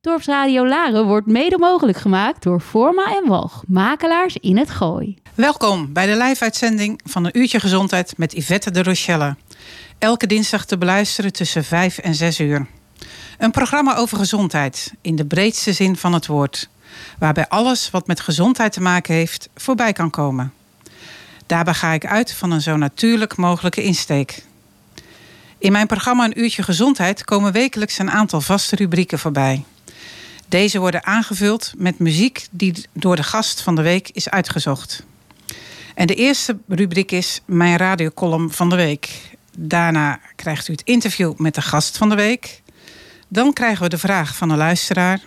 Dorpsradio Laren wordt mede mogelijk gemaakt door Forma en Walg, makelaars in het Gooi. Welkom bij de live-uitzending van een uurtje gezondheid met Yvette de Rochelle. Elke dinsdag te beluisteren tussen 5 en 6 uur. Een programma over gezondheid, in de breedste zin van het woord. Waarbij alles wat met gezondheid te maken heeft, voorbij kan komen. Daarbij ga ik uit van een zo natuurlijk mogelijke insteek. In mijn programma Een Uurtje Gezondheid komen wekelijks een aantal vaste rubrieken voorbij. Deze worden aangevuld met muziek die door de gast van de week is uitgezocht. En de eerste rubriek is Mijn radiocolumn van de week. Daarna krijgt u het interview met de gast van de week. Dan krijgen we de vraag van een luisteraar.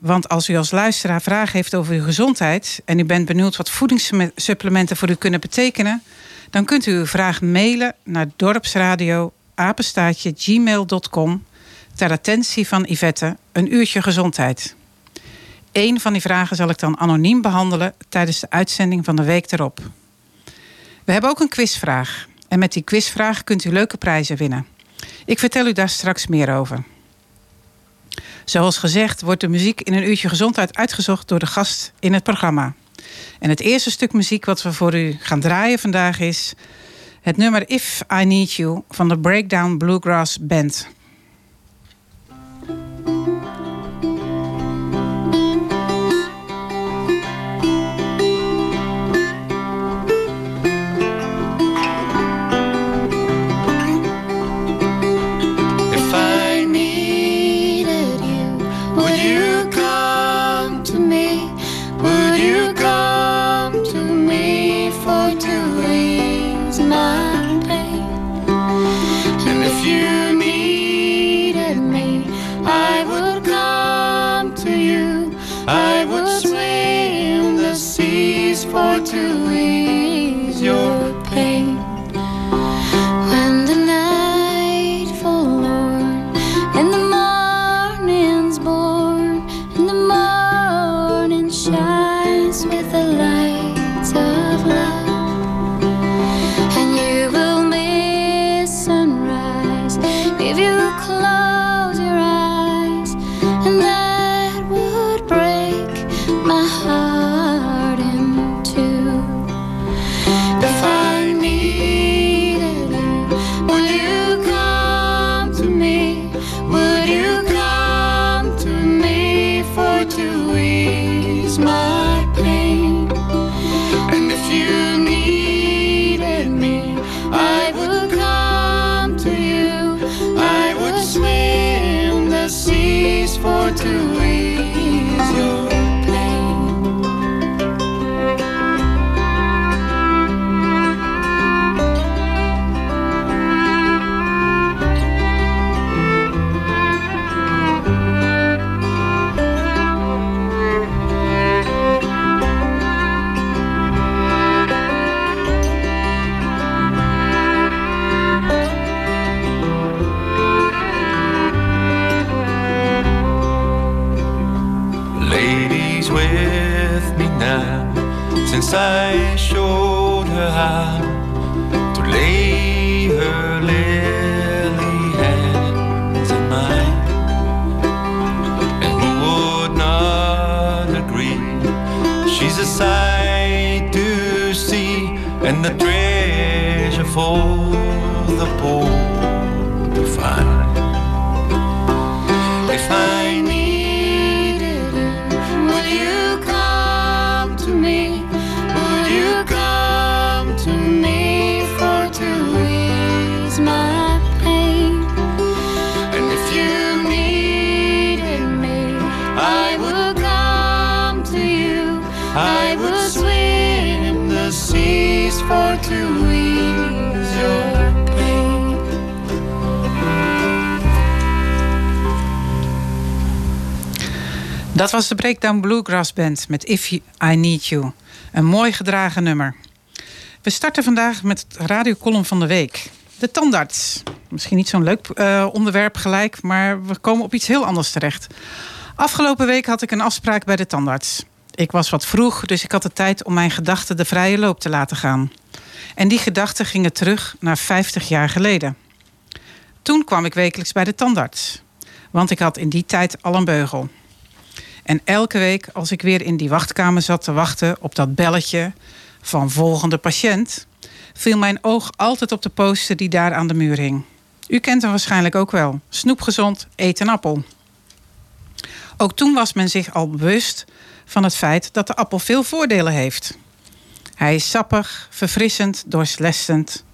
Want als u als luisteraar vragen heeft over uw gezondheid en u bent benieuwd wat voedingssupplementen voor u kunnen betekenen, dan kunt u uw vraag mailen naar dorpsradio gmail.com ter attentie van Yvette een uurtje gezondheid. Eén van die vragen zal ik dan anoniem behandelen tijdens de uitzending van de week erop. We hebben ook een quizvraag. En met die quizvraag kunt u leuke prijzen winnen. Ik vertel u daar straks meer over. Zoals gezegd wordt de muziek in een uurtje gezondheid uitgezocht door de gast in het programma. En het eerste stuk muziek wat we voor u gaan draaien vandaag is het nummer If I Need You van de Breakdown Bluegrass Band. now since I showed her how to lay her lily hands in mine. And who would not agree? She's a sight to see, and the dream. Dat was de Breakdown Bluegrass Band met If I Need You. Een mooi gedragen nummer. We starten vandaag met het radiocolumn van de week. De tandarts. Misschien niet zo'n leuk uh, onderwerp gelijk, maar we komen op iets heel anders terecht. Afgelopen week had ik een afspraak bij de tandarts. Ik was wat vroeg, dus ik had de tijd om mijn gedachten de vrije loop te laten gaan. En die gedachten gingen terug naar 50 jaar geleden. Toen kwam ik wekelijks bij de tandarts. Want ik had in die tijd al een beugel. En elke week als ik weer in die wachtkamer zat te wachten op dat belletje van volgende patiënt, viel mijn oog altijd op de poster die daar aan de muur hing. U kent hem waarschijnlijk ook wel. Snoepgezond, eet een appel. Ook toen was men zich al bewust van het feit dat de appel veel voordelen heeft. Hij is sappig, verfrissend, doorslessend.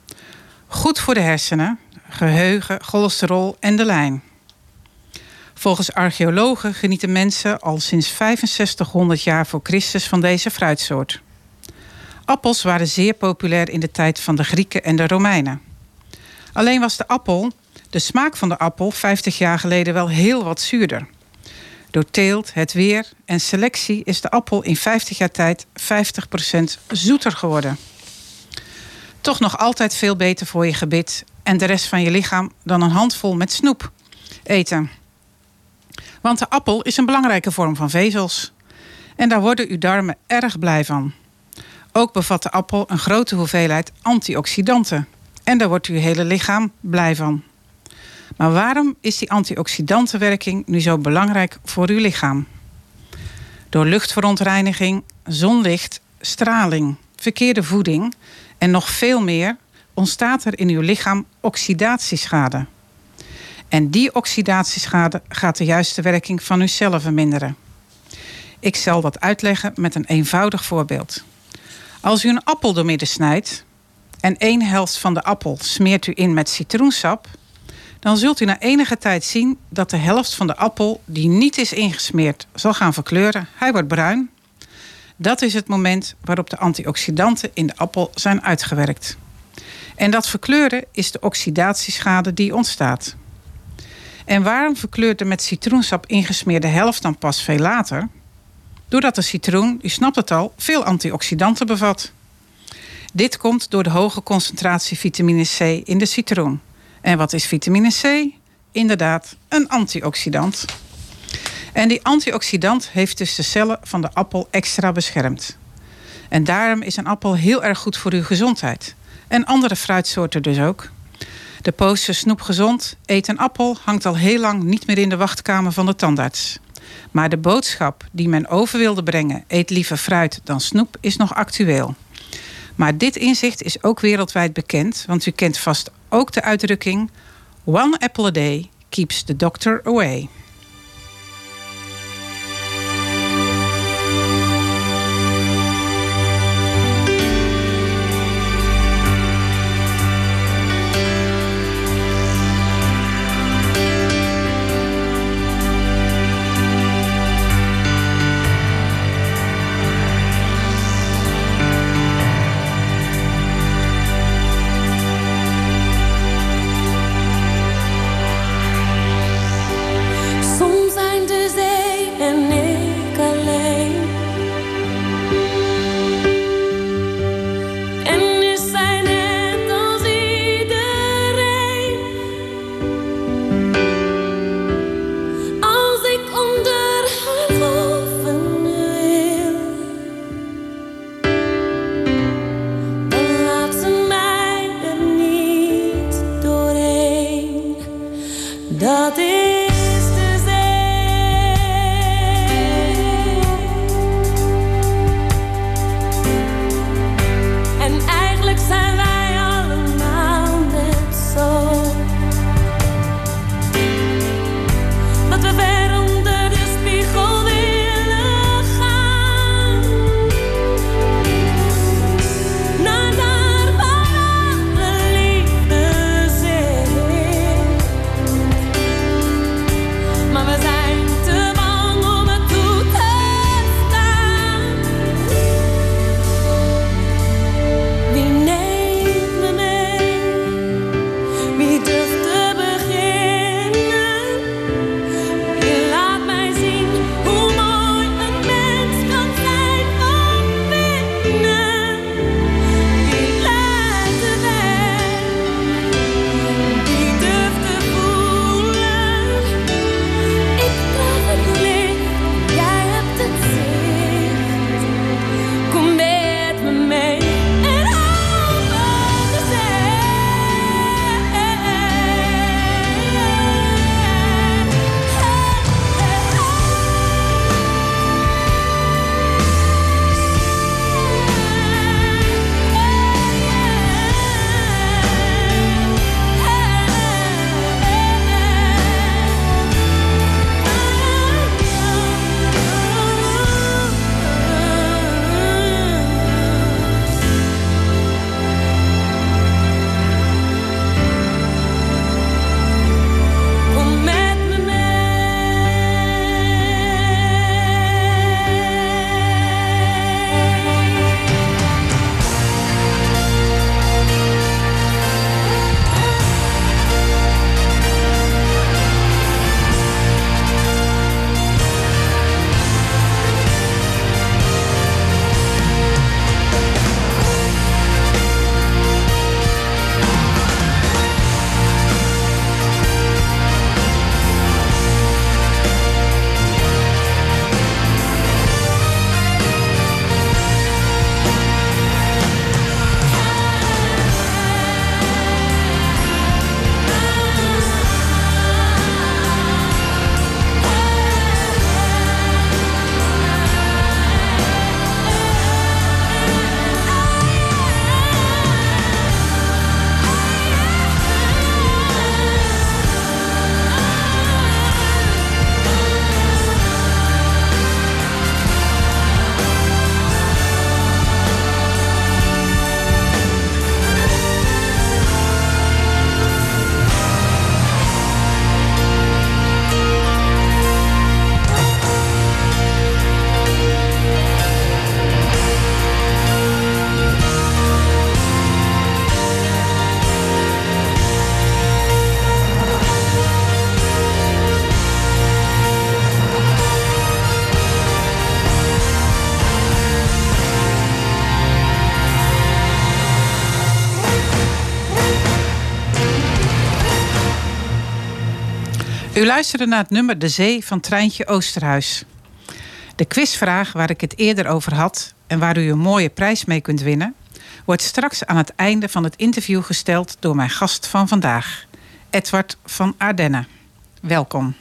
Goed voor de hersenen, geheugen, cholesterol en de lijn. Volgens archeologen genieten mensen al sinds 6500 jaar voor Christus van deze fruitsoort. Appels waren zeer populair in de tijd van de Grieken en de Romeinen. Alleen was de appel, de smaak van de appel, 50 jaar geleden wel heel wat zuurder. Door teelt, het weer en selectie is de appel in 50 jaar tijd 50% zoeter geworden. Toch nog altijd veel beter voor je gebit en de rest van je lichaam dan een handvol met snoep eten. Want de appel is een belangrijke vorm van vezels. En daar worden uw darmen erg blij van. Ook bevat de appel een grote hoeveelheid antioxidanten. En daar wordt uw hele lichaam blij van. Maar waarom is die antioxidantenwerking nu zo belangrijk voor uw lichaam? Door luchtverontreiniging, zonlicht, straling, verkeerde voeding en nog veel meer ontstaat er in uw lichaam oxidatieschade. En die oxidatieschade gaat de juiste werking van uw cellen verminderen. Ik zal dat uitleggen met een eenvoudig voorbeeld. Als u een appel doormidden snijdt en één helft van de appel smeert u in met citroensap, dan zult u na enige tijd zien dat de helft van de appel die niet is ingesmeerd zal gaan verkleuren. Hij wordt bruin. Dat is het moment waarop de antioxidanten in de appel zijn uitgewerkt. En dat verkleuren is de oxidatieschade die ontstaat. En waarom verkleurt de met citroensap ingesmeerde helft dan pas veel later? Doordat de citroen, u snapt het al, veel antioxidanten bevat. Dit komt door de hoge concentratie vitamine C in de citroen. En wat is vitamine C? Inderdaad, een antioxidant. En die antioxidant heeft dus de cellen van de appel extra beschermd. En daarom is een appel heel erg goed voor uw gezondheid. En andere fruitsoorten dus ook. De poster Snoep Gezond, eet een appel hangt al heel lang niet meer in de wachtkamer van de tandarts. Maar de boodschap die men over wilde brengen, eet liever fruit dan snoep, is nog actueel. Maar dit inzicht is ook wereldwijd bekend, want u kent vast ook de uitdrukking: One apple a day keeps the doctor away. dat ik. U luisterde naar het nummer De Zee van Treintje Oosterhuis. De quizvraag waar ik het eerder over had en waar u een mooie prijs mee kunt winnen, wordt straks aan het einde van het interview gesteld door mijn gast van vandaag, Edward van Ardenne. Welkom.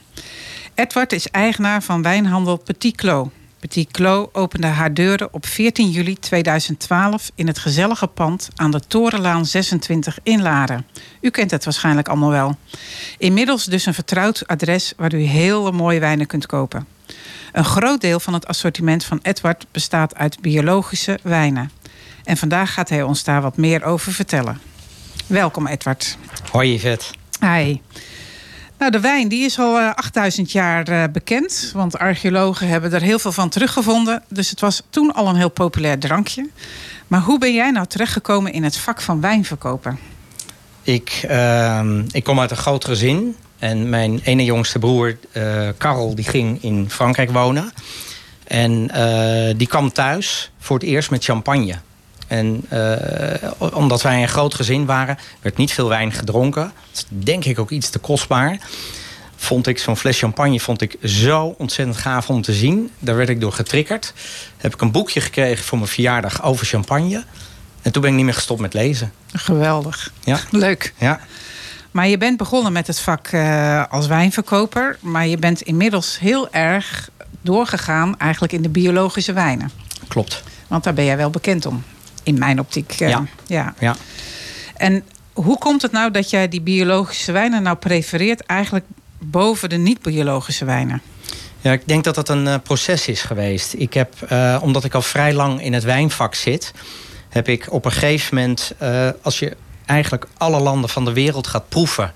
Edward is eigenaar van wijnhandel Petit Clos. Petit Clos opende haar deuren op 14 juli 2012 in het gezellige pand aan de Torenlaan 26 in Laren. U kent het waarschijnlijk allemaal wel. Inmiddels dus een vertrouwd adres waar u hele mooie wijnen kunt kopen. Een groot deel van het assortiment van Edward bestaat uit biologische wijnen. En vandaag gaat hij ons daar wat meer over vertellen. Welkom Edward. Hoi Yvette. Hi. Nou, de wijn die is al 8000 eh, jaar uh, bekend. Want archeologen hebben er heel veel van teruggevonden. Dus het was toen al een heel populair drankje. Maar hoe ben jij nou terechtgekomen in het vak van wijnverkopen? Ik, uh, ik kom uit een groot gezin. En mijn ene jongste broer, uh, Karel, die ging in Frankrijk wonen. En die kwam thuis voor het eerst met champagne. En uh, omdat wij een groot gezin waren, werd niet veel wijn gedronken. Dat is denk ik ook iets te kostbaar. Vond ik zo'n fles champagne vond ik zo ontzettend gaaf om te zien. Daar werd ik door getriggerd. Heb ik een boekje gekregen voor mijn verjaardag over champagne. En toen ben ik niet meer gestopt met lezen. Geweldig. Ja. Leuk. Ja. Maar je bent begonnen met het vak uh, als wijnverkoper. Maar je bent inmiddels heel erg doorgegaan eigenlijk in de biologische wijnen. Klopt. Want daar ben jij wel bekend om in mijn optiek. Uh, ja. ja. ja. En hoe komt het nou dat jij die biologische wijnen nou prefereert eigenlijk boven de niet-biologische wijnen? Ja, ik denk dat dat een uh, proces is geweest. Ik heb, uh, omdat ik al vrij lang in het wijnvak zit, heb ik op een gegeven moment, als je eigenlijk alle landen van de wereld gaat proeven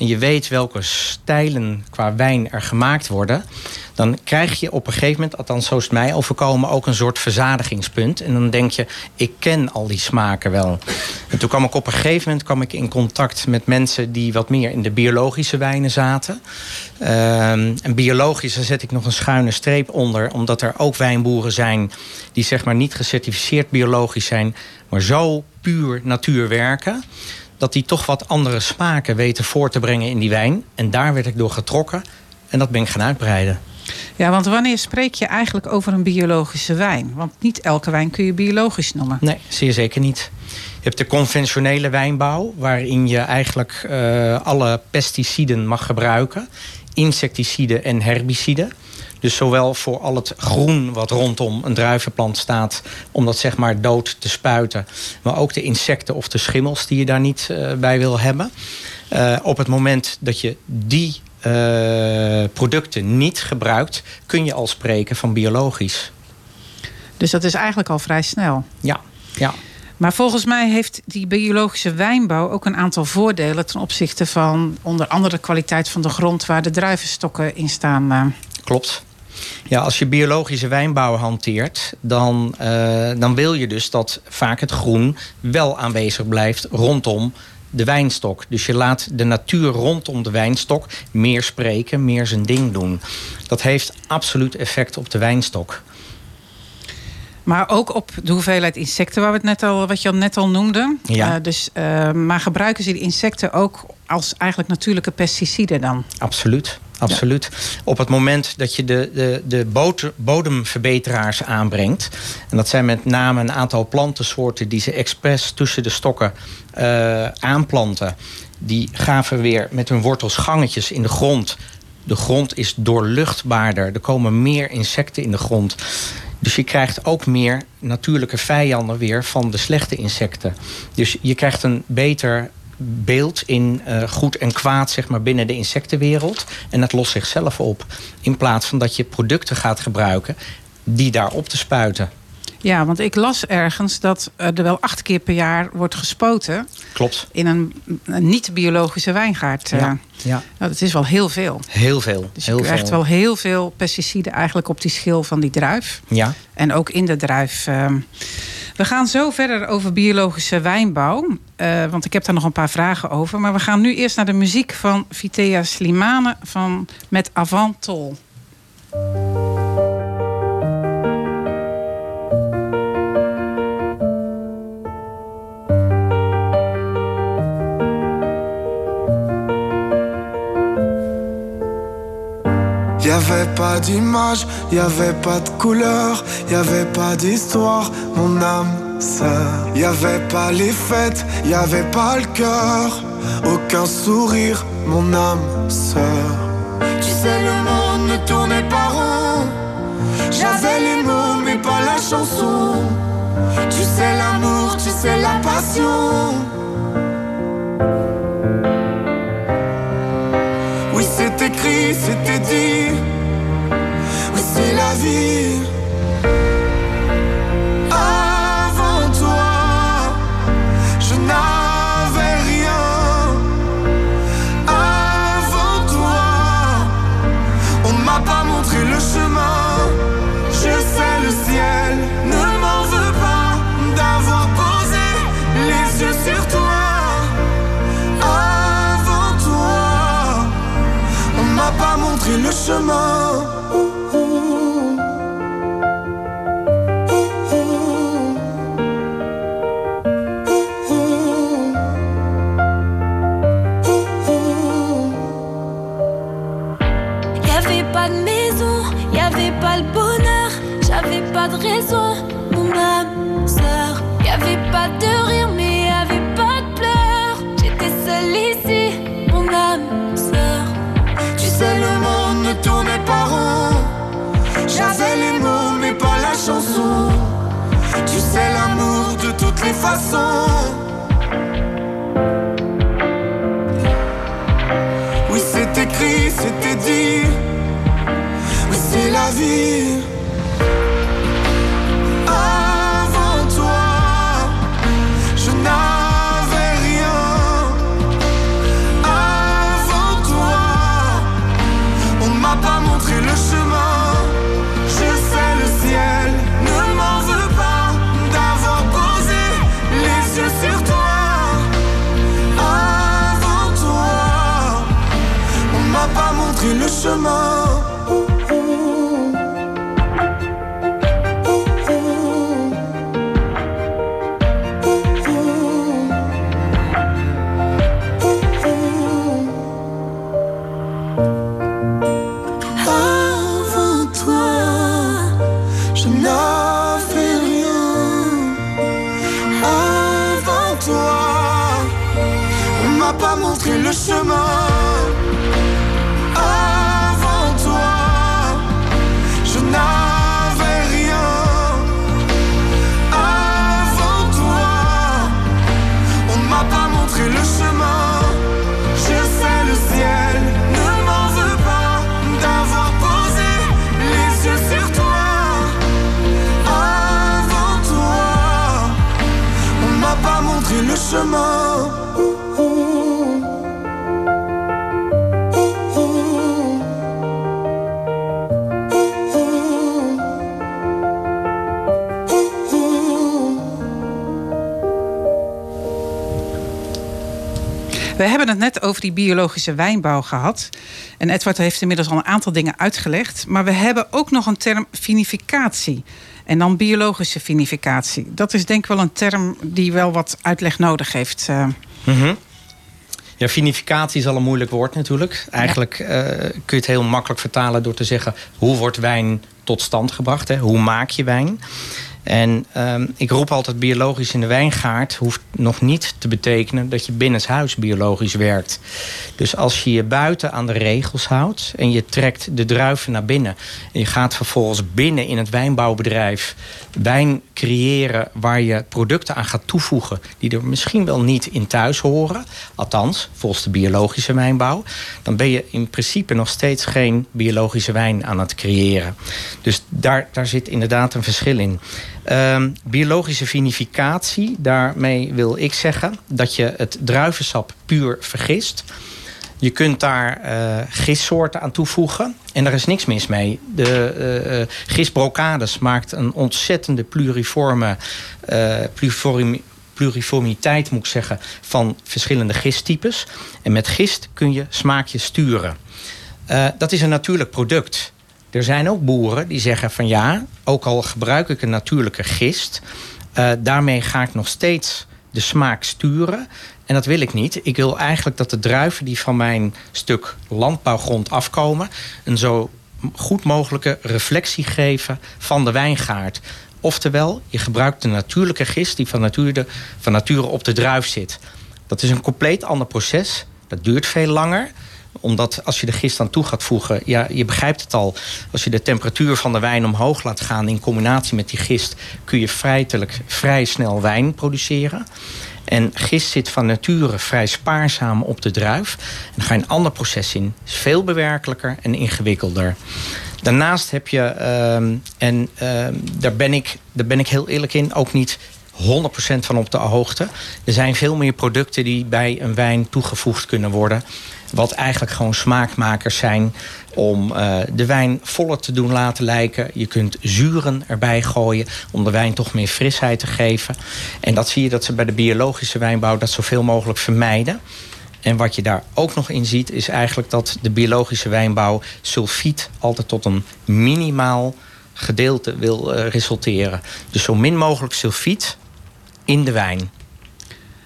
en je weet welke stijlen qua wijn er gemaakt worden, dan krijg je op een gegeven moment, althans zo is het mij overkomen, ook een soort verzadigingspunt. En dan denk je, ik ken al die smaken wel. En toen kwam ik op een gegeven moment kwam ik in contact met mensen die wat meer in de biologische wijnen zaten. Um, en biologisch, daar zet ik nog een schuine streep onder, omdat er ook wijnboeren zijn die zeg maar niet gecertificeerd biologisch zijn, maar zo puur natuur werken dat die toch wat andere smaken weten voor te brengen in die wijn. En daar werd ik door getrokken en dat ben ik gaan uitbreiden. Ja, want wanneer spreek je eigenlijk over een biologische wijn? Want niet elke wijn kun je biologisch noemen. Nee, zeer zeker niet. Je hebt de conventionele wijnbouw, waarin je eigenlijk uh, alle pesticiden mag gebruiken, insecticiden en herbiciden. Dus zowel voor al het groen wat rondom een druivenplant staat, om dat zeg maar dood te spuiten, maar ook de insecten of de schimmels die je daar niet uh, bij wil hebben. Uh, op het moment dat je die uh, producten niet gebruikt, kun je al spreken van biologisch. Dus dat is eigenlijk al vrij snel. Ja, ja. Maar volgens mij heeft die biologische wijnbouw ook een aantal voordelen ten opzichte van onder andere de kwaliteit van de grond waar de druivenstokken in staan. Klopt. Ja, als je biologische wijnbouw hanteert, dan, uh, dan wil je dus dat vaak het groen wel aanwezig blijft rondom de wijnstok. Dus je laat de natuur rondom de wijnstok meer spreken, meer zijn ding doen. Dat heeft absoluut effect op de wijnstok. Maar ook op de hoeveelheid insecten waar we het net al, wat je net al noemde. Ja. Uh, dus, uh, maar gebruiken ze die insecten ook als eigenlijk natuurlijke pesticiden dan? Absoluut. Absoluut. Ja. Op het moment dat je de, de, de bodemverbeteraars aanbrengt... en dat zijn met name een aantal plantensoorten... die ze expres tussen de stokken uh, aanplanten... die gaven weer met hun wortels gangetjes in de grond. De grond is doorluchtbaarder. Er komen meer insecten in de grond. Dus je krijgt ook meer natuurlijke vijanden weer van de slechte insecten. Dus je krijgt een beter beeld in uh, goed en kwaad zeg maar, binnen de insectenwereld. En dat lost zichzelf op. In plaats van dat je producten gaat gebruiken die daarop te spuiten. Ja, want ik las ergens dat er wel acht keer per jaar wordt gespoten. Klopt. In een, een niet-biologische wijngaard. Ja. ja. Nou, dat is wel heel veel. Heel veel. Dus je heel krijgt veel. wel heel veel pesticiden eigenlijk op die schil van die druif. Ja. En ook in de druif. Uh, we gaan zo verder over biologische wijnbouw. Uh, want ik heb daar nog een paar vragen over. Maar we gaan nu eerst naar de muziek van Vitea Slimane van, met Avantol. Avait pas d'image, y avait pas de couleur, y avait pas d'histoire, mon âme sœur. Y avait pas les fêtes, y avait pas le cœur, aucun sourire, mon âme sœur. Tu sais, le monde ne tournait pas rond. J'avais les mots, mais pas la chanson. Tu sais l'amour, tu sais la passion. Oui, c'est écrit, c'était dit. Avant toi, je n'avais rien. Avant toi, on m'a pas montré le chemin. Je sais le ciel ne m'en veut pas d'avoir posé les yeux sur toi. Avant toi, on m'a pas montré le chemin. son die biologische wijnbouw gehad. En Edward heeft inmiddels al een aantal dingen uitgelegd. Maar we hebben ook nog een term vinificatie. En dan biologische vinificatie. Dat is denk ik wel een term die wel wat uitleg nodig heeft. eh. Mhm. Ja, vinificatie is al een moeilijk woord natuurlijk. Eigenlijk eh, kun je het heel makkelijk vertalen door te zeggen... hoe wordt wijn tot stand gebracht? Hè? Hoe maak je wijn? En ehm, ik roep altijd biologisch in de wijngaard... hoeft nog niet te betekenen dat je binnenshuis biologisch werkt. Dus als je je buiten aan de regels houdt... en je trekt de druiven naar binnen... en je gaat vervolgens binnen in het wijnbouwbedrijf... wijn creëren waar je producten aan gaat toevoegen... die er misschien wel niet in thuis horen... althans, volgens de biologische wijnbouw... dan ben je in principe nog steeds geen biologische wijn aan het creëren. Dus daar, daar zit inderdaad een verschil in. Ehm, biologische vinificatie, daarmee wil ik zeggen... dat je het druivensap puur vergist... Je kunt daar gistsoorten aan toevoegen. En daar is niks mis mee. De gistbrocades maakt een ontzettende pluriforme... pluriformi- pluriformiteit, moet ik zeggen... van verschillende gisttypes. En met gist kun je smaakjes sturen. Dat is een natuurlijk product. Er zijn ook boeren die zeggen van ja, ook al gebruik ik een natuurlijke gist, eh, daarmee ga ik nog steeds de smaak sturen. En dat wil ik niet. Ik wil eigenlijk dat de druiven die van mijn stuk landbouwgrond afkomen, een zo goed mogelijke reflectie geven van de wijngaard. Oftewel, je gebruikt de natuurlijke gist die van nature, van nature op de druif zit. Dat is een compleet ander proces. Dat duurt veel langer omdat als je de gist aan toe gaat voegen, ja, je begrijpt het al. Als je de temperatuur van de wijn omhoog laat gaan in combinatie met die gist, kun je feitelijk vrij snel wijn produceren. En gist zit van nature vrij spaarzaam op de druif. En dan ga je een ander proces in. veel bewerkelijker en ingewikkelder. Daarnaast heb je, ehm, en ehm, daar, ben ik, daar ben ik heel eerlijk in, ook niet 100% van op de hoogte. Er zijn veel meer producten die bij een wijn toegevoegd kunnen worden. Wat eigenlijk gewoon smaakmakers zijn om uh, de wijn voller te doen laten lijken. Je kunt zuren erbij gooien om de wijn toch meer frisheid te geven. En dat zie je dat ze bij de biologische wijnbouw dat zoveel mogelijk vermijden. En wat je daar ook nog in ziet, is eigenlijk dat de biologische wijnbouw sulfiet altijd tot een minimaal gedeelte wil uh, resulteren. Dus zo min mogelijk sulfiet in de wijn.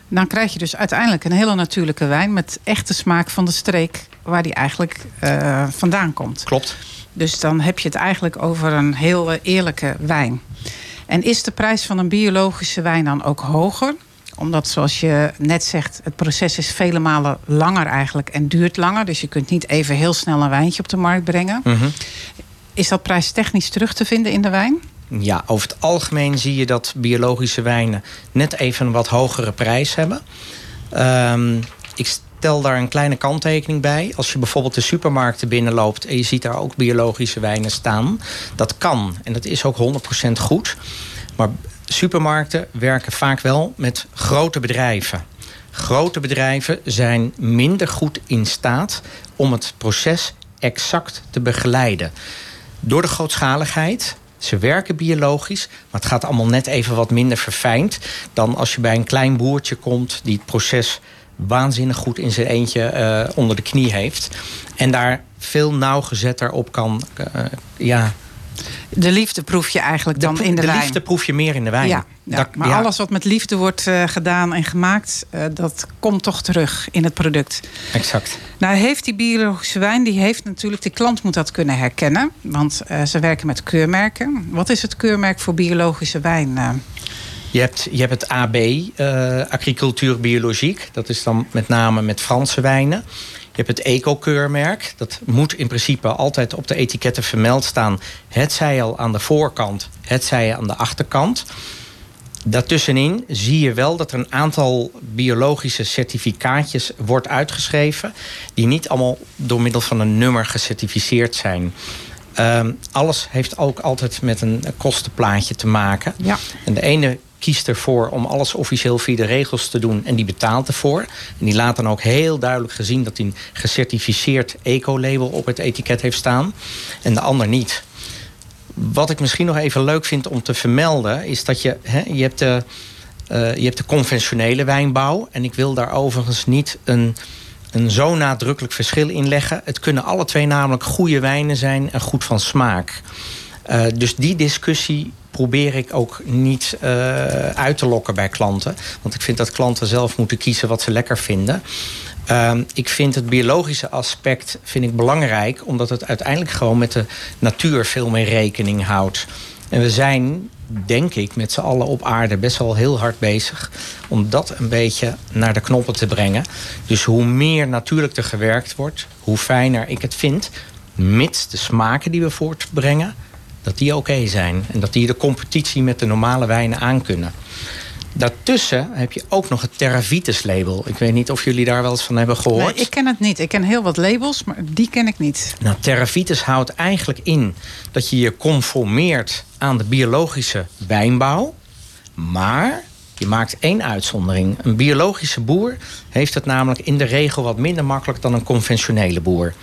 Dan krijg je dus uiteindelijk een hele natuurlijke wijn met echte smaak van de streek waar die eigenlijk uh, vandaan komt. Klopt. Dus dan heb je het eigenlijk over een heel eerlijke wijn. En is de prijs van een biologische wijn dan ook hoger? Omdat, zoals je net zegt, het proces is vele malen langer eigenlijk en duurt langer. Dus je kunt niet even heel snel een wijntje op de markt brengen. Mm -hmm. Is dat prijstechnisch terug te vinden in de wijn? Ja, over het algemeen zie je dat biologische wijnen net even een wat hogere prijs hebben. Um, ik stel daar een kleine kanttekening bij. Als je bijvoorbeeld de supermarkten binnenloopt en je ziet daar ook biologische wijnen staan. Dat kan en dat is ook 100% goed. Maar supermarkten werken vaak wel met grote bedrijven. Grote bedrijven zijn minder goed in staat om het proces exact te begeleiden. Door de grootschaligheid ze werken biologisch, maar het gaat allemaal net even wat minder verfijnd dan als je bij een klein boertje komt die het proces waanzinnig goed in zijn eentje uh, onder de knie heeft. En daar veel nauwgezetter op kan uh, ja, de liefde proef je eigenlijk dan in de, de wijn. De liefde proef je meer in de wijn. Ja, ja. Dat, maar ja. alles wat met liefde wordt uh, gedaan en gemaakt... Uh, dat komt toch terug in het product. Exact. Nou heeft die biologische wijn... die heeft natuurlijk, de klant moet dat kunnen herkennen. Want uh, ze werken met keurmerken. Wat is het keurmerk voor biologische wijn? Je hebt, je hebt het AB, Agricultuur Biologiek. Dat is dan met name met Franse wijnen. Je hebt het eco-keurmerk. Dat moet in principe altijd op de etiketten vermeld staan. Het zij al aan de voorkant, het zij aan de achterkant. Daartussenin zie je wel dat er een aantal biologische certificaatjes wordt uitgeschreven. Die niet allemaal door middel van een nummer gecertificeerd zijn. Um, alles heeft ook altijd met een kostenplaatje te maken. Ja. En de ene kiest ervoor om alles officieel via de regels te doen en die betaalt ervoor. En die laat dan ook heel duidelijk gezien dat hij een gecertificeerd eco-label op het etiket heeft staan en de ander niet. Wat ik misschien nog even leuk vind om te vermelden is dat je, hè, je, hebt de, uh, je hebt de conventionele wijnbouw en ik wil daar overigens niet een een zo nadrukkelijk verschil in leggen. Het kunnen alle twee namelijk goede wijnen zijn en goed van smaak. Uh, dus die discussie probeer ik ook niet uh, uit te lokken bij klanten. Want ik vind dat klanten zelf moeten kiezen wat ze lekker vinden. Uh, ik vind het biologische aspect vind ik belangrijk... omdat het uiteindelijk gewoon met de natuur veel meer rekening houdt. En we zijn, denk ik, met z'n allen op aarde best wel heel hard bezig... om dat een beetje naar de knoppen te brengen. Dus hoe meer natuurlijk er gewerkt wordt, hoe fijner ik het vind... mits de smaken die we voortbrengen dat die oké okay zijn. En dat die de competitie met de normale wijnen aankunnen. Daartussen heb je ook nog het Terravitus label. Ik weet niet of jullie daar wel eens van hebben gehoord. Nee, ik ken het niet. Ik ken heel wat labels, maar die ken ik niet. Nou, Terravitus houdt eigenlijk in dat je je conformeert aan de biologische wijnbouw. Maar je maakt één uitzondering. Een biologische boer heeft het namelijk in de regel wat minder makkelijk dan een conventionele boer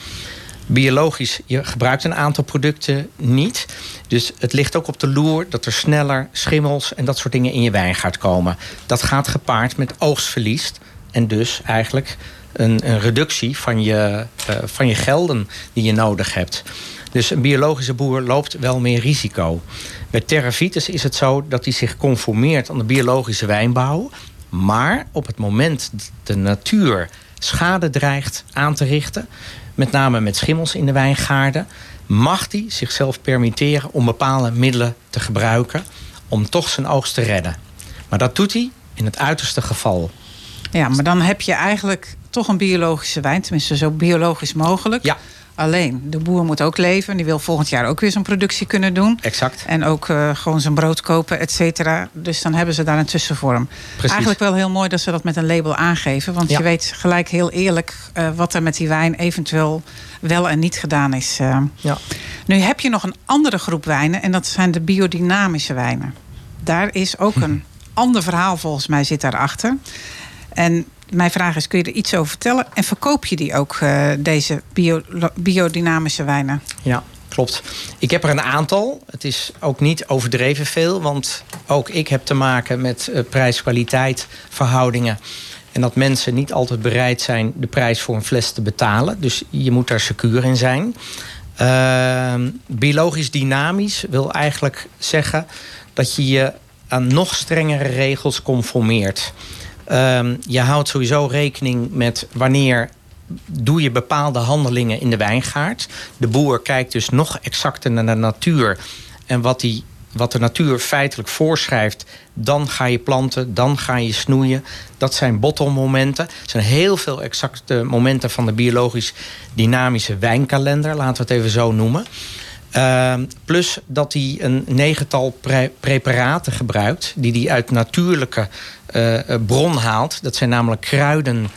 biologisch, je gebruikt een aantal producten niet. Dus het ligt ook op de loer dat er sneller schimmels en dat soort dingen in je wijn gaat komen. Dat gaat gepaard met oogstverlies en dus eigenlijk een, een reductie van je, uh, van je gelden die je nodig hebt. Dus een biologische boer loopt wel meer risico. Bij Terravitus is het zo dat hij zich conformeert aan de biologische wijnbouw. Maar op het moment dat de natuur schade dreigt aan te richten, met name met schimmels in de wijngaarden, mag hij zichzelf permitteren om bepaalde middelen te gebruiken om toch zijn oogst te redden. Maar dat doet hij in het uiterste geval. Ja, maar dan heb je eigenlijk toch een biologische wijn, tenminste zo biologisch mogelijk. Ja. Alleen, de boer moet ook leven. Die wil volgend jaar ook weer zijn productie kunnen doen. Exact. En ook uh, gewoon zijn brood kopen, et cetera. Dus dan hebben ze daar een tussenvorm. Precies. Eigenlijk wel heel mooi dat ze dat met een label aangeven. Want Ja. je weet gelijk heel eerlijk uh, wat er met die wijn eventueel wel en niet gedaan is. Uh. Ja. Nu heb je nog een andere groep wijnen. En dat zijn de biodynamische wijnen. Daar is ook een ander verhaal volgens mij zit daarachter. En mijn vraag is, kun je er iets over vertellen? En verkoop je die ook, uh, deze bio, biodynamische wijnen? Ja, klopt. Ik heb er een aantal. Het is ook niet overdreven veel. Want ook ik heb te maken met uh, prijs-kwaliteit verhoudingen. En dat mensen niet altijd bereid zijn de prijs voor een fles te betalen. Dus je moet daar secuur in zijn. Uh, biologisch dynamisch wil eigenlijk zeggen dat je je aan nog strengere regels conformeert. Um, je houdt sowieso rekening met wanneer doe je bepaalde handelingen in de wijngaard. De boer kijkt dus nog exacter naar de natuur. En wat, die, wat de natuur feitelijk voorschrijft, dan ga je planten, dan ga je snoeien. Dat zijn bottommomenten. Er zijn heel veel exacte momenten van de biologisch dynamische wijnkalender, laten we het even zo noemen. Uh, plus dat hij een negental pre preparaten gebruikt... die hij uit natuurlijke uh, bron haalt. Dat zijn namelijk kruiden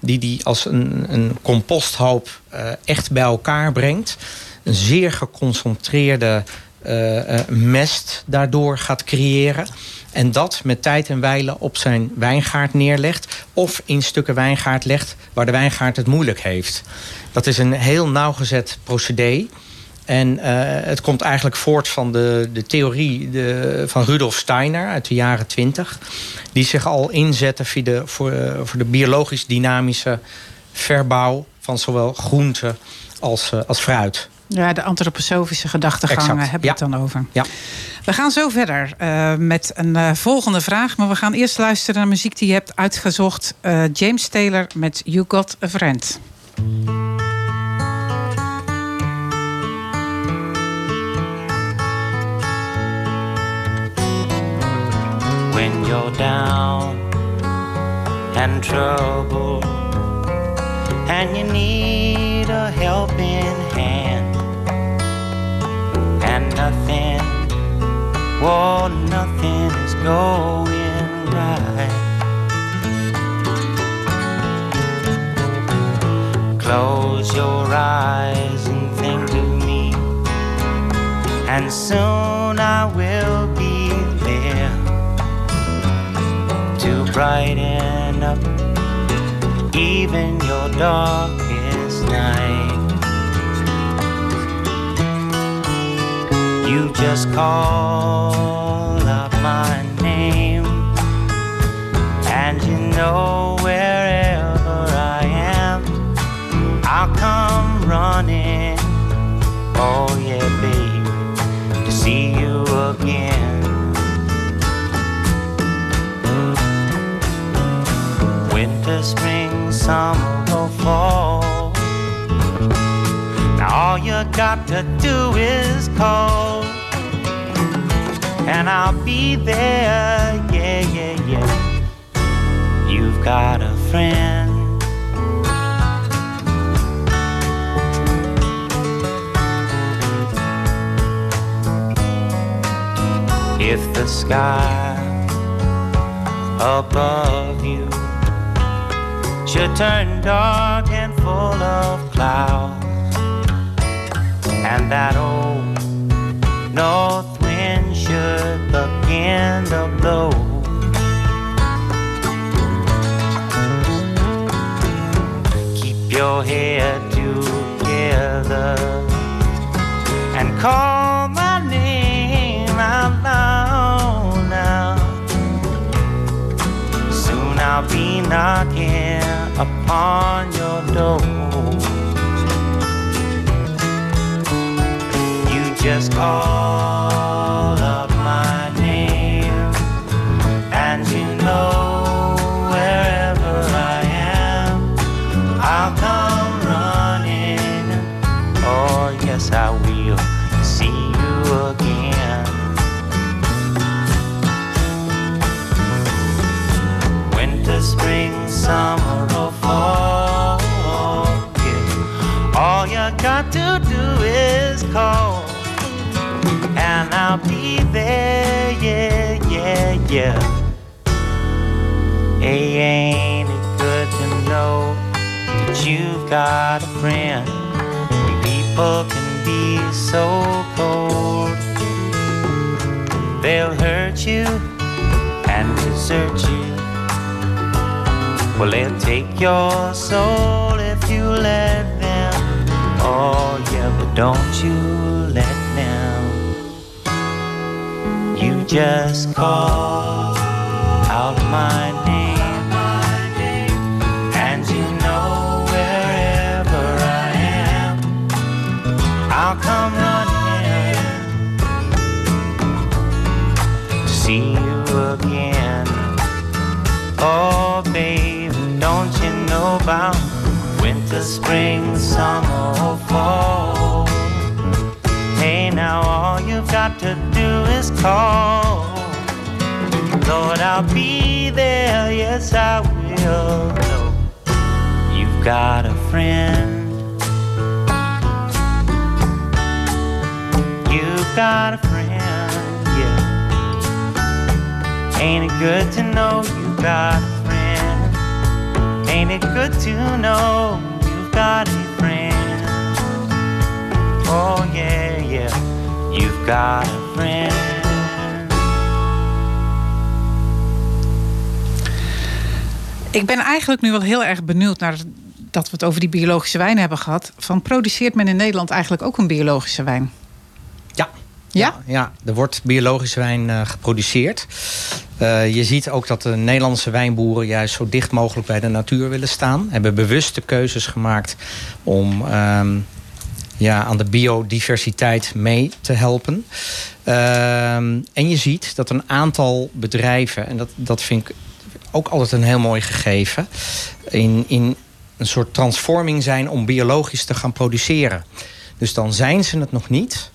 die hij als een, een composthoop uh, echt bij elkaar brengt. Een zeer geconcentreerde mest daardoor gaat creëren. En dat met tijd en wijle op zijn wijngaard neerlegt... of in stukken wijngaard legt waar de wijngaard het moeilijk heeft. Dat is een heel nauwgezet procedé... En uh, het komt eigenlijk voort van de, de theorie de, van Rudolf Steiner uit de jaren 20. Die zich al inzette voor de, voor, uh, voor de biologisch dynamische verbouw van zowel groenten als, uh, als fruit. Ja, de antroposofische gedachtegang hebben we ja. het dan over. Ja. We gaan zo verder met een volgende vraag. Maar we gaan eerst luisteren naar muziek die je hebt uitgezocht. James Taylor met You Got a Friend. When you're down and trouble and you need a helping hand and nothing well nothing is going right. Close your eyes and think of me and soon I will brighten up even your darkest night. You just call up my name, and you know wherever I am, I'll come running. Oh, yeah, baby, to see you again. Winter, spring, summer, or fall. Now all you got to do is call, and I'll be there. Yeah, yeah, yeah. You've got a friend. If the sky above you should turn dark and full of clouds, and that old north wind should begin to blow. Keep your head together and call my name out loud now. Soon I'll be knocking on your door. You just call up my name, and you know wherever I am, I'll come running. Oh, yes, I will see you again. Winter, spring, summer. And I'll be there, yeah, yeah, yeah. Hey, ain't it good to know that you've got a friend? People can be so cold, they'll hurt you and desert you. Well, they'll take your soul don't you let them. You just call out my name, and you know wherever I am, I'll come running to see you again. Oh, baby, don't you know about winter, spring, summer, got to do is call. Lord, I'll be there, yes, I will. Know you've got a friend. You've got a friend, yeah. Ain't it good to know you've got a friend? Ain't it good to know you've got a friend? Oh, yeah, yeah, got a friend. Ik ben eigenlijk nu wel heel erg benieuwd naar dat we het over die biologische wijn hebben gehad. Van produceert men in Nederland eigenlijk ook een biologische wijn? Ja. Ja? Ja, er wordt biologische wijn eh, geproduceerd. Eh, je ziet ook dat de Nederlandse wijnboeren juist zo dicht mogelijk bij de natuur willen staan. Hebben bewuste keuzes gemaakt om ehm, ja, aan de biodiversiteit mee te helpen. Ehm, en je ziet dat een aantal bedrijven, en dat, dat vind ik ook altijd een heel mooi gegeven, in, in een soort transforming zijn om biologisch te gaan produceren. Dus dan zijn ze het nog niet.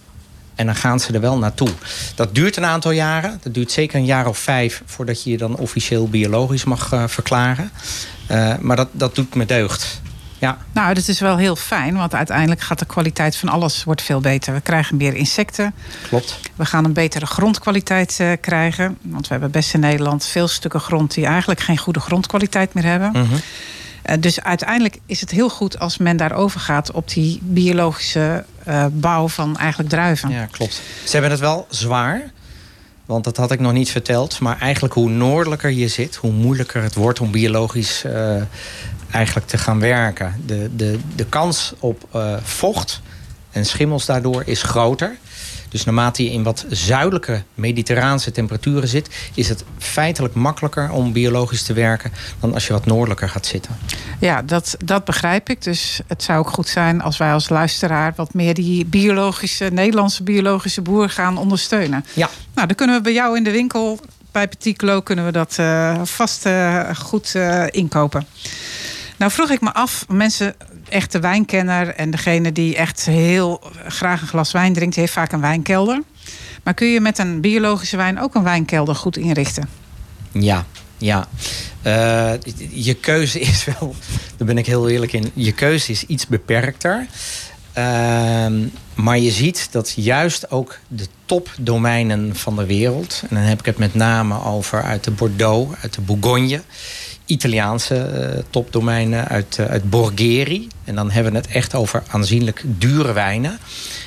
En dan gaan ze er wel naartoe. Dat duurt een aantal jaren. Dat duurt zeker een jaar of vijf voordat je je dan officieel biologisch mag uh, verklaren. Uh, maar dat, dat doet me deugd. Ja. Nou, dat is wel heel fijn, want uiteindelijk gaat de kwaliteit van alles wordt veel beter. We krijgen meer insecten. Klopt. We gaan een betere grondkwaliteit uh, krijgen. Want we hebben best in Nederland veel stukken grond die eigenlijk geen goede grondkwaliteit meer hebben. Mm -hmm. Uh, dus uiteindelijk is het heel goed als men daarover gaat op die biologische uh, bouw van eigenlijk druiven. Ja, klopt. Ze hebben het wel zwaar. Want dat had ik nog niet verteld. Maar eigenlijk hoe noordelijker je zit, hoe moeilijker het wordt om biologisch uh, eigenlijk te gaan werken. De, de, de kans op uh, vocht en schimmels daardoor is groter. Dus naarmate je in wat zuidelijke mediterraanse temperaturen zit, is het feitelijk makkelijker om biologisch te werken dan als je wat noordelijker gaat zitten. Ja, dat, dat begrijp ik. Dus het zou ook goed zijn als wij als luisteraar wat meer die biologische, Nederlandse biologische boer gaan ondersteunen. Ja. Nou, dan kunnen we bij jou in de winkel, bij Petit Clo, kunnen we dat uh, vast uh, goed uh, inkopen. Nou vroeg ik me af, mensen echte wijnkenner en degene die echt heel graag een glas wijn drinkt, heeft vaak een wijnkelder. Maar kun je met een biologische wijn ook een wijnkelder goed inrichten? Ja, ja. Uh, je keuze is wel, daar ben ik heel eerlijk in, je keuze is iets beperkter. Uh, maar je ziet dat juist ook de topdomeinen van de wereld, en dan heb ik het met name over uit de Bordeaux, uit de Bourgogne. Italiaanse uh, topdomeinen uit, uh, uit Borgheri. En dan hebben we het echt over aanzienlijk dure wijnen.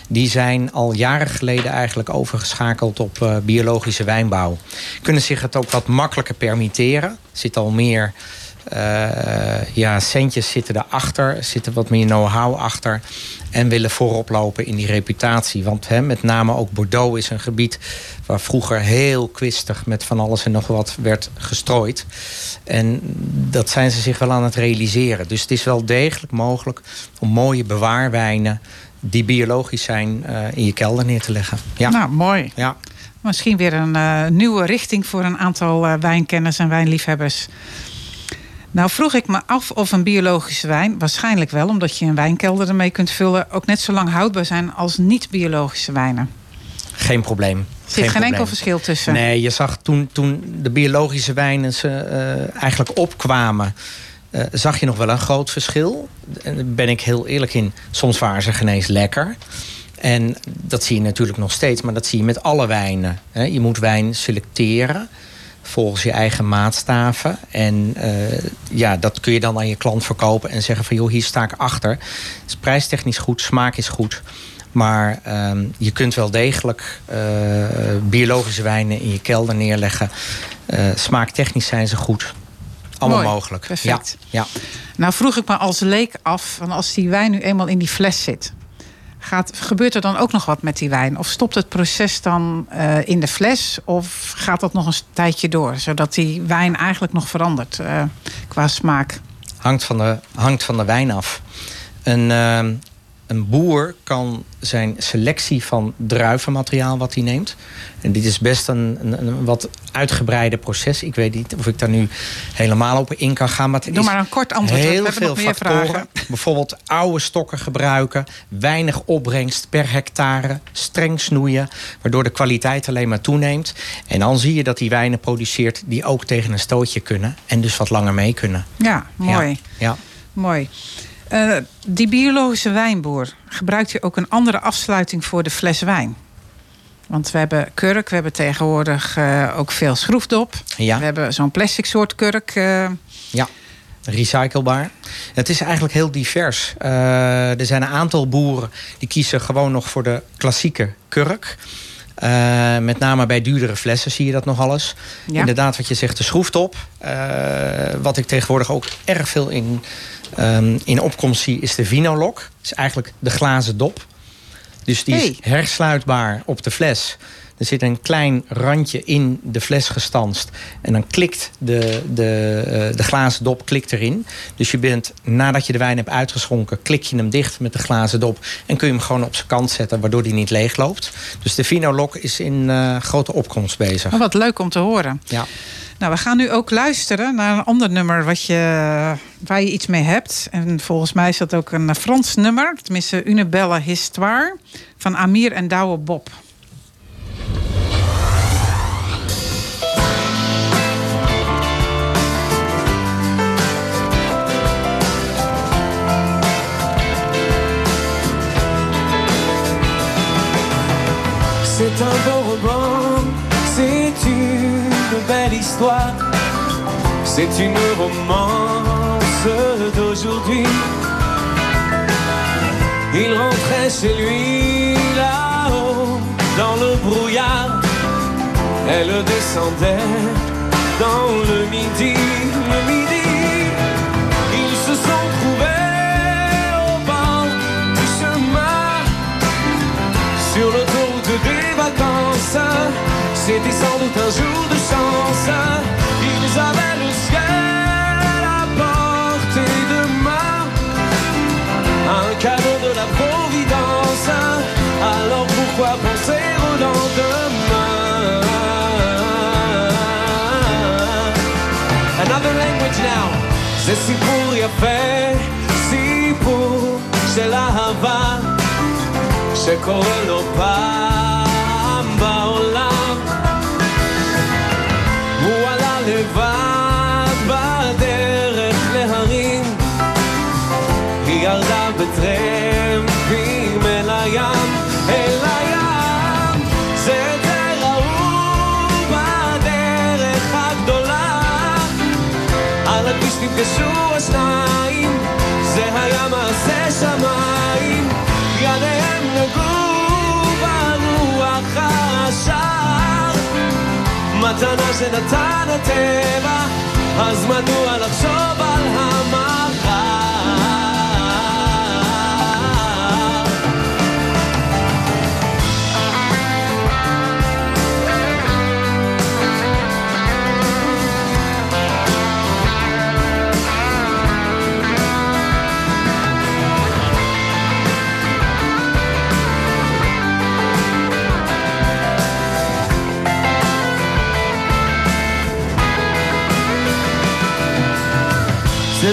Die zijn al jaren geleden eigenlijk overgeschakeld op uh, biologische wijnbouw. Kunnen zich het ook wat makkelijker permitteren. Er zit al meer ja, centjes zitten erachter. Er zitten wat meer know-how achter. En willen voorop lopen in die reputatie. Want hè, met name ook Bordeaux is een gebied waar vroeger heel kwistig met van alles en nog wat werd gestrooid. En dat zijn ze zich wel aan het realiseren. Dus het is wel degelijk mogelijk om mooie bewaarwijnen die biologisch zijn uh, in je kelder neer te leggen. Ja. Nou, mooi. Ja. Misschien weer een uh, nieuwe richting voor een aantal uh, wijnkenners en wijnliefhebbers. Nou vroeg ik me af of een biologische wijn, waarschijnlijk wel, omdat je een wijnkelder ermee kunt vullen, ook net zo lang houdbaar zijn als niet-biologische wijnen. Geen probleem. Er zit geen, geen enkel verschil tussen. Nee, je zag toen, toen de biologische wijnen ze, uh, eigenlijk opkwamen, uh, zag je nog wel een groot verschil. Daar ben ik heel eerlijk in. Soms waren ze geen eens lekker. En dat zie je natuurlijk nog steeds, maar dat zie je met alle wijnen. Je moet wijn selecteren volgens je eigen maatstaven. En eh, ja, dat kun je dan aan je klant verkopen en zeggen van joh, hier sta ik achter. Het is prijstechnisch goed, smaak is goed. Maar ehm, je kunt wel degelijk eh, biologische wijnen in je kelder neerleggen. Eh, smaaktechnisch zijn ze goed. Allemaal Mooi, mogelijk. perfect. Ja, ja. Nou vroeg ik me als leek af, van als die wijn nu eenmaal in die fles zit... Gaat, gebeurt er dan ook nog wat met die wijn? Of stopt het proces dan eh, in de fles? Of gaat dat nog een tijdje door? Zodat die wijn eigenlijk nog verandert eh, qua smaak. hangt van de, hangt van de wijn af. Een, ehm, een boer kan zijn selectie van druivenmateriaal wat hij neemt. En dit is best een, een, een wat uitgebreide proces. Ik weet niet of ik daar nu helemaal op in kan gaan. Maar het Doe is maar een kort antwoord. heel we veel meer factoren. vragen. Bijvoorbeeld oude stokken gebruiken, weinig opbrengst per hectare, streng snoeien, waardoor de kwaliteit alleen maar toeneemt. En dan zie je dat hij wijnen produceert die ook tegen een stootje kunnen en dus wat langer mee kunnen. Ja, mooi. Ja, ja. mooi. Eh, die biologische wijnboer, gebruikt u ook een andere afsluiting voor de fles wijn? Want we hebben kurk, we hebben tegenwoordig eh, ook veel schroefdop. Ja. We hebben zo'n plastic soort kurk. eh, Ja, recyclebaar. Het is eigenlijk heel divers. Er zijn een aantal boeren die kiezen gewoon nog voor de klassieke kurk. Met name bij duurdere flessen zie je dat nog alles. Ja. Inderdaad, wat je zegt, de schroeftop. Eh, wat ik tegenwoordig ook erg veel in, ehm, in opkomst is de vinolok. Het is eigenlijk de glazen dop. Dus die is hersluitbaar op de fles. Er zit een klein randje in de fles gestanst. En dan klikt de, de, eh, de glazen dop klikt erin. Dus je bent, nadat je de wijn hebt uitgeschonken... klik je hem dicht met de glazen dop... en kun je hem gewoon op zijn kant zetten... waardoor die niet leegloopt. Dus de Vinolok is in eh, grote opkomst bezig. oh, wat leuk om te horen. Ja. Nou, we gaan nu ook luisteren naar een ander nummer wat je, waar je iets mee hebt. En volgens mij is dat ook een Frans nummer. Tenminste, Une Belle Histoire van Amir en Douwe Bob. C'est un beau roman, c'est une belle histoire, c'est une romance d'aujourd'hui. Il rentrait chez lui là-haut dans le brouillard, elle descendait dans le midi, le midi. Ils se sont trouvés au bord du chemin sur l'autoroute des vacances. C'était sans doute un jour de chance. Ils avaient le ciel à portée de main, un cadeau de la Providence. Alors pourquoi penser זה סיפור יפה, סיפור של אהבה. שקורה לו פעם נפגשו השניים, זה היה מעשה שמיים, ידיהם נגעו ברוח השער, מתנה שנתן הטבע, אז מדוע לחשוב על המחר?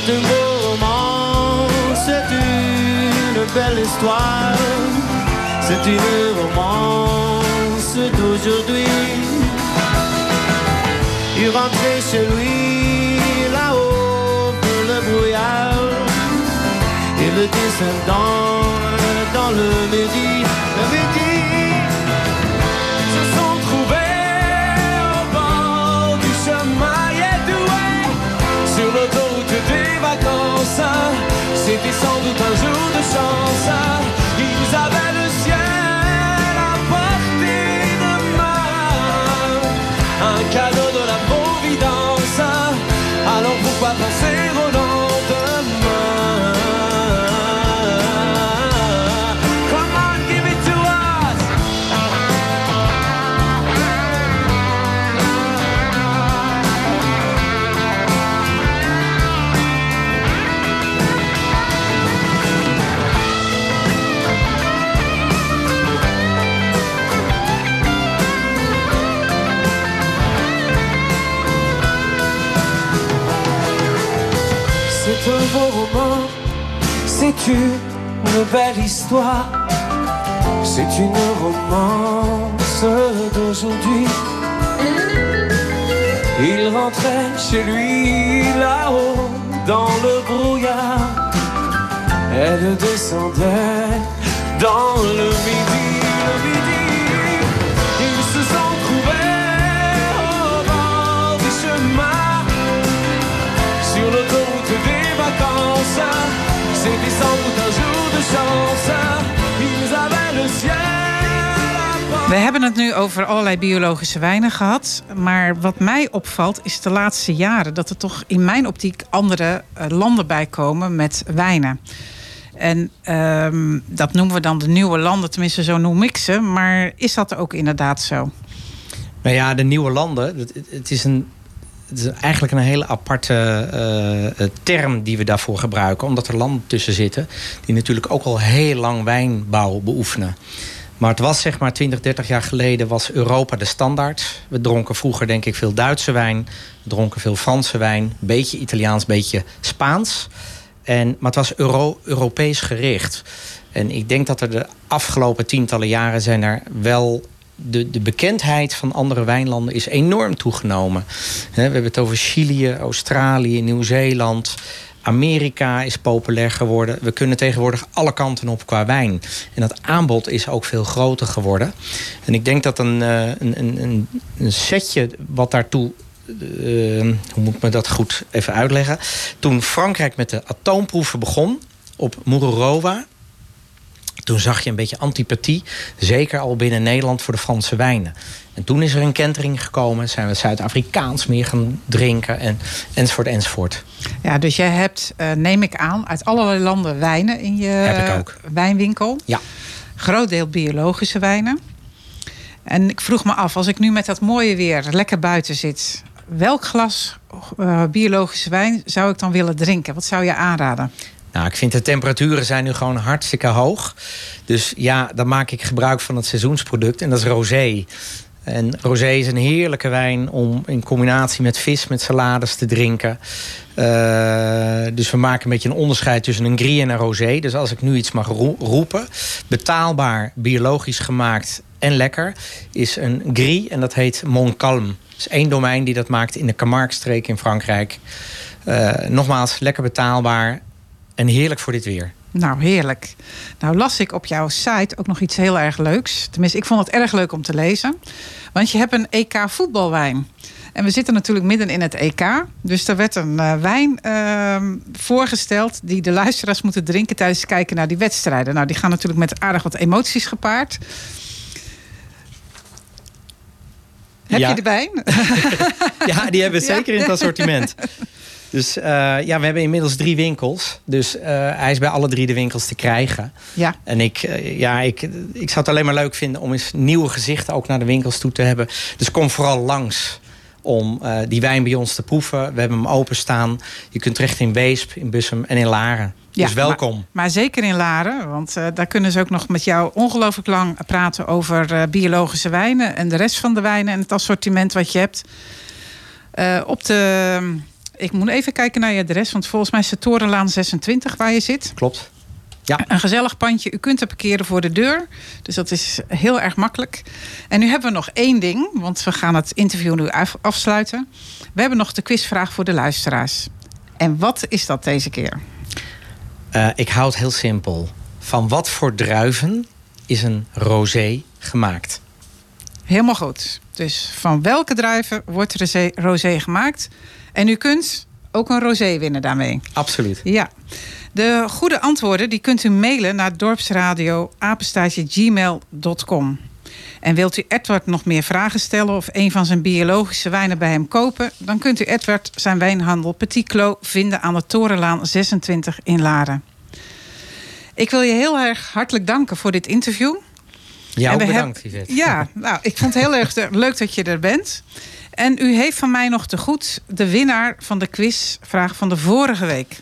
C'est c'est une belle histoire, c'est une romance d'aujourd'hui. Il rentrait chez lui là-haut pour le brouillard, et le descendant dans le midi, C'était sans doute un jour de chance. Une belle histoire? C'est une romance d'aujourd'hui. Il rentrait chez lui là-haut dans le brouillard. Elle descendait dans le midi, le midi. Ils se sont trouvés au bord du chemin sur l'autoroute des vacances. C'était sans doute un jour de chance. Ils avaient le ciel. We hebben het nu over allerlei biologische wijnen gehad. Maar wat mij opvalt is de laatste jaren dat er toch in mijn optiek andere eh, landen bij komen met wijnen. En ehm, dat noemen we dan de nieuwe landen, tenminste zo noem ik ze. Maar is dat ook inderdaad zo? Nou ja, de nieuwe landen, het, het is een. Het is eigenlijk een hele aparte eh, eh, term die we daarvoor gebruiken. Omdat er landen tussen zitten die natuurlijk ook al heel lang wijnbouw beoefenen. Maar het was zeg maar 20, 30 jaar geleden was Europa de standaard. We dronken vroeger denk ik veel Duitse wijn. We dronken veel Franse wijn. Beetje Italiaans, beetje Spaans. En, maar het was Euro, Europees gericht. En ik denk dat er de afgelopen tientallen jaren zijn er wel de, de bekendheid van andere wijnlanden is enorm toegenomen. We hebben het over Chili, Australië, Nieuw-Zeeland. Amerika is populair geworden. We kunnen tegenwoordig alle kanten op qua wijn. En dat aanbod is ook veel groter geworden. En ik denk dat een, eh, een, een, een setje wat daartoe eh, hoe moet ik me dat goed even uitleggen? Toen Frankrijk met de atoomproeven begon op Mururoa, toen zag je een beetje antipathie, zeker al binnen Nederland voor de Franse wijnen. En toen is er een kentering gekomen, zijn we Zuid-Afrikaans meer gaan drinken en, enzovoort enzovoort. Ja, dus jij hebt, eh, neem ik aan, uit allerlei landen wijnen in je wijnwinkel. Ja. Groot deel biologische wijnen. En ik vroeg me af, als ik nu met dat mooie weer lekker buiten zit, welk glas eh, biologische wijn zou ik dan willen drinken? Wat zou je aanraden? Nou, ik vind de temperaturen zijn nu gewoon hartstikke hoog. Dus ja, dan maak ik gebruik van het seizoensproduct en dat is rosé. En rosé is een heerlijke wijn om in combinatie met vis, met salades te drinken. Uh, dus we maken een beetje een onderscheid tussen een gris en een rosé. Dus als ik nu iets mag ro roepen, betaalbaar, biologisch gemaakt en lekker, is een gris en dat heet Montcalm. Het is één domein die dat maakt in de Camargue-streek in Frankrijk. Uh, nogmaals, lekker betaalbaar en heerlijk voor dit weer. Nou, heerlijk. Nou las ik op jouw site ook nog iets heel erg leuks. Tenminste, ik vond het erg leuk om te lezen. Want je hebt een EK voetbalwijn. En we zitten natuurlijk midden in het EK. Dus er werd een uh, wijn uh, voorgesteld die de luisteraars moeten drinken tijdens het kijken naar die wedstrijden. Nou, die gaan natuurlijk met aardig wat emoties gepaard. Heb Ja. je de wijn? Ja, die hebben we Ja. zeker in het assortiment. Dus eh, ja, we hebben inmiddels drie winkels. Dus eh, hij is bij alle drie de winkels te krijgen. Ja. En ik, eh, ja, ik, ik zou het alleen maar leuk vinden om eens nieuwe gezichten ook naar de winkels toe te hebben. Dus kom vooral langs om die wijn bij ons te proeven. We hebben hem openstaan. Je kunt terecht in Weesp, in Bussum en in Laren. dus welkom. Maar, maar zeker in Laren, want daar kunnen ze ook nog met jou ongelooflijk lang praten over biologische wijnen en de rest van de wijnen en het assortiment wat je hebt. Op de, ik moet even kijken naar je adres, want volgens mij is het Torenlaan 26 waar je zit. Klopt. Ja. Een gezellig pandje. U kunt er parkeren voor de deur. Dus dat is heel erg makkelijk. En nu hebben we nog één ding, want we gaan het interview nu af- afsluiten. We hebben nog de quizvraag voor de luisteraars. En wat is dat deze keer? Eh, ik houd heel simpel. Van wat voor druiven is een rosé gemaakt? Helemaal goed. Dus van welke druiven wordt rosé, rosé gemaakt? En u kunt ook een rosé winnen daarmee. Absoluut. Ja. De goede antwoorden die kunt u mailen naar dorpsradio gmail.com. En wilt u Edward nog meer vragen stellen of een van zijn biologische wijnen bij hem kopen, dan kunt u Edward zijn wijnhandel Petit Clos vinden aan de Torenlaan 26 in Laren. Ik wil je heel erg hartelijk danken voor dit interview. We bedankt, hebben- Yvette. Ja, nou, ik vond het heel erg leuk dat je er bent. En u heeft van mij nog te goed de winnaar van de quizvraag van de vorige week.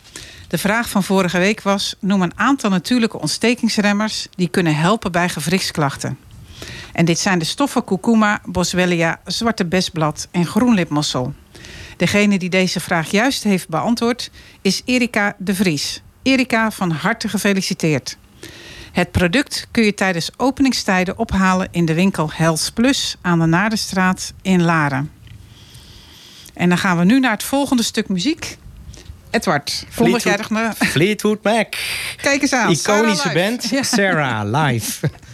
De vraag van vorige week was: noem een aantal natuurlijke ontstekingsremmers die kunnen helpen bij gewrichtsklachten. En dit zijn de stoffen kurkuma, boswellia, zwarte besblad en groenlipmossel. Degene die deze vraag juist heeft beantwoord is Erika de Vries. Erika, van harte gefeliciteerd. Het product kun je tijdens openingstijden ophalen in de winkel Hels Plus aan de Naardenstraat in Laren. En dan gaan we nu naar het volgende stuk muziek. Edward, kondig jij. Fleetwood Mac. Kijk eens aan. Iconische Sarah band. Sarah live.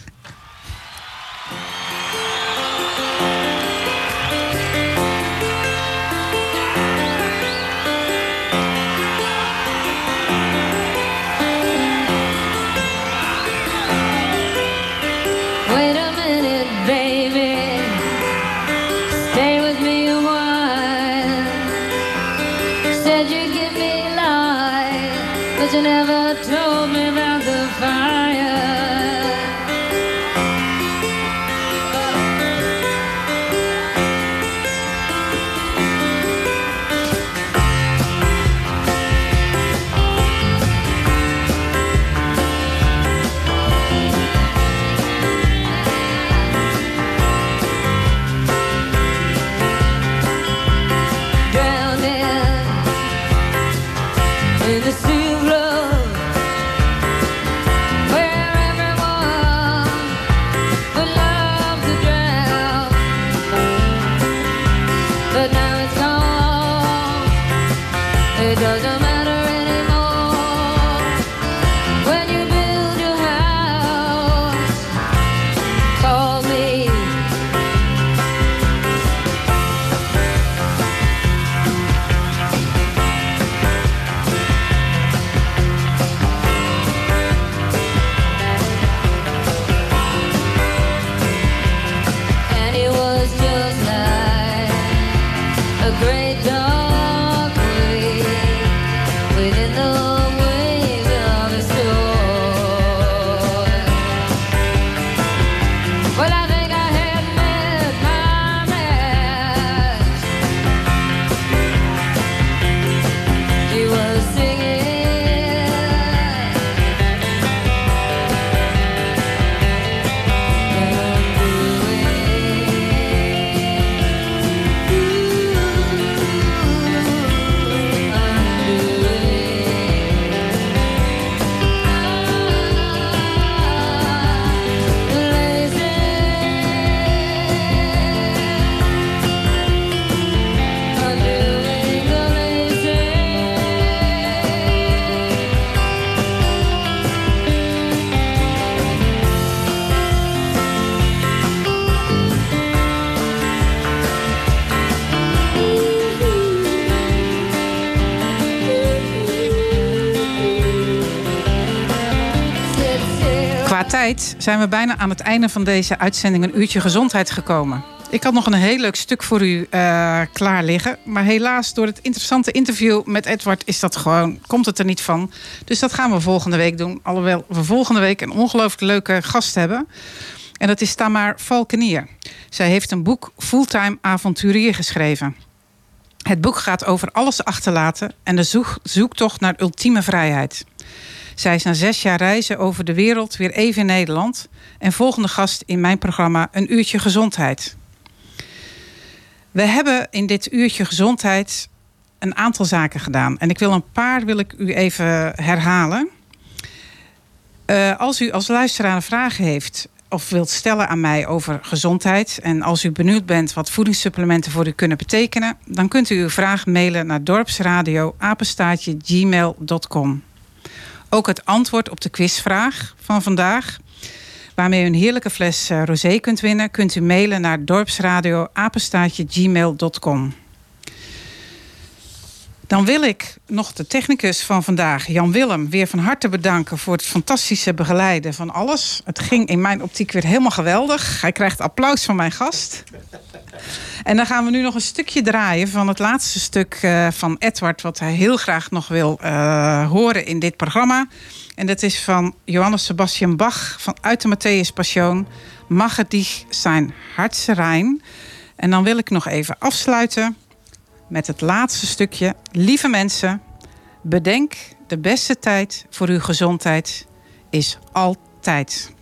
zijn we bijna aan het einde van deze uitzending een uurtje gezondheid gekomen. Ik had nog een heel leuk stuk voor u eh, klaar liggen. Maar helaas, door het interessante interview met Edward is dat gewoon, komt het er niet van. Dus dat gaan we volgende week doen. Alhoewel we volgende week een ongelooflijk leuke gast hebben. En dat is Tamar Valkenier. Zij heeft een boek Fulltime Avonturier geschreven. Het boek gaat over alles achterlaten en de zoek- zoektocht naar ultieme vrijheid. Zij is na zes jaar reizen over de wereld weer even in Nederland. En volgende gast in mijn programma Een Uurtje Gezondheid. We hebben in dit Uurtje Gezondheid een aantal zaken gedaan. En ik wil een paar wil ik u even herhalen. Eh, als u als luisteraar vragen heeft of wilt stellen aan mij over gezondheid... en als u benieuwd bent wat voedingssupplementen voor u kunnen betekenen... dan kunt u uw vraag mailen naar dorpsradio gmail.com. Ook het antwoord op de quizvraag van vandaag... waarmee u een heerlijke fles eh, rosé kunt winnen... kunt u mailen naar dorpsradio apenstaatje gmail.com. Dan wil ik nog de technicus van vandaag, Jan Willem, weer van harte bedanken voor het fantastische begeleiden van alles. Het ging in mijn optiek weer helemaal geweldig. Hij krijgt applaus van mijn gast. En dan gaan we nu nog een stukje draaien van het laatste stuk eh, van Edward, wat hij heel graag nog wil eh, horen in dit programma. En dat is van Johannes Sebastian Bach van uit de Matthäus Passion. Mag het dich zijn hartserein. En dan wil ik nog even afsluiten met het laatste stukje. Lieve mensen, bedenk de beste tijd voor uw gezondheid is altijd.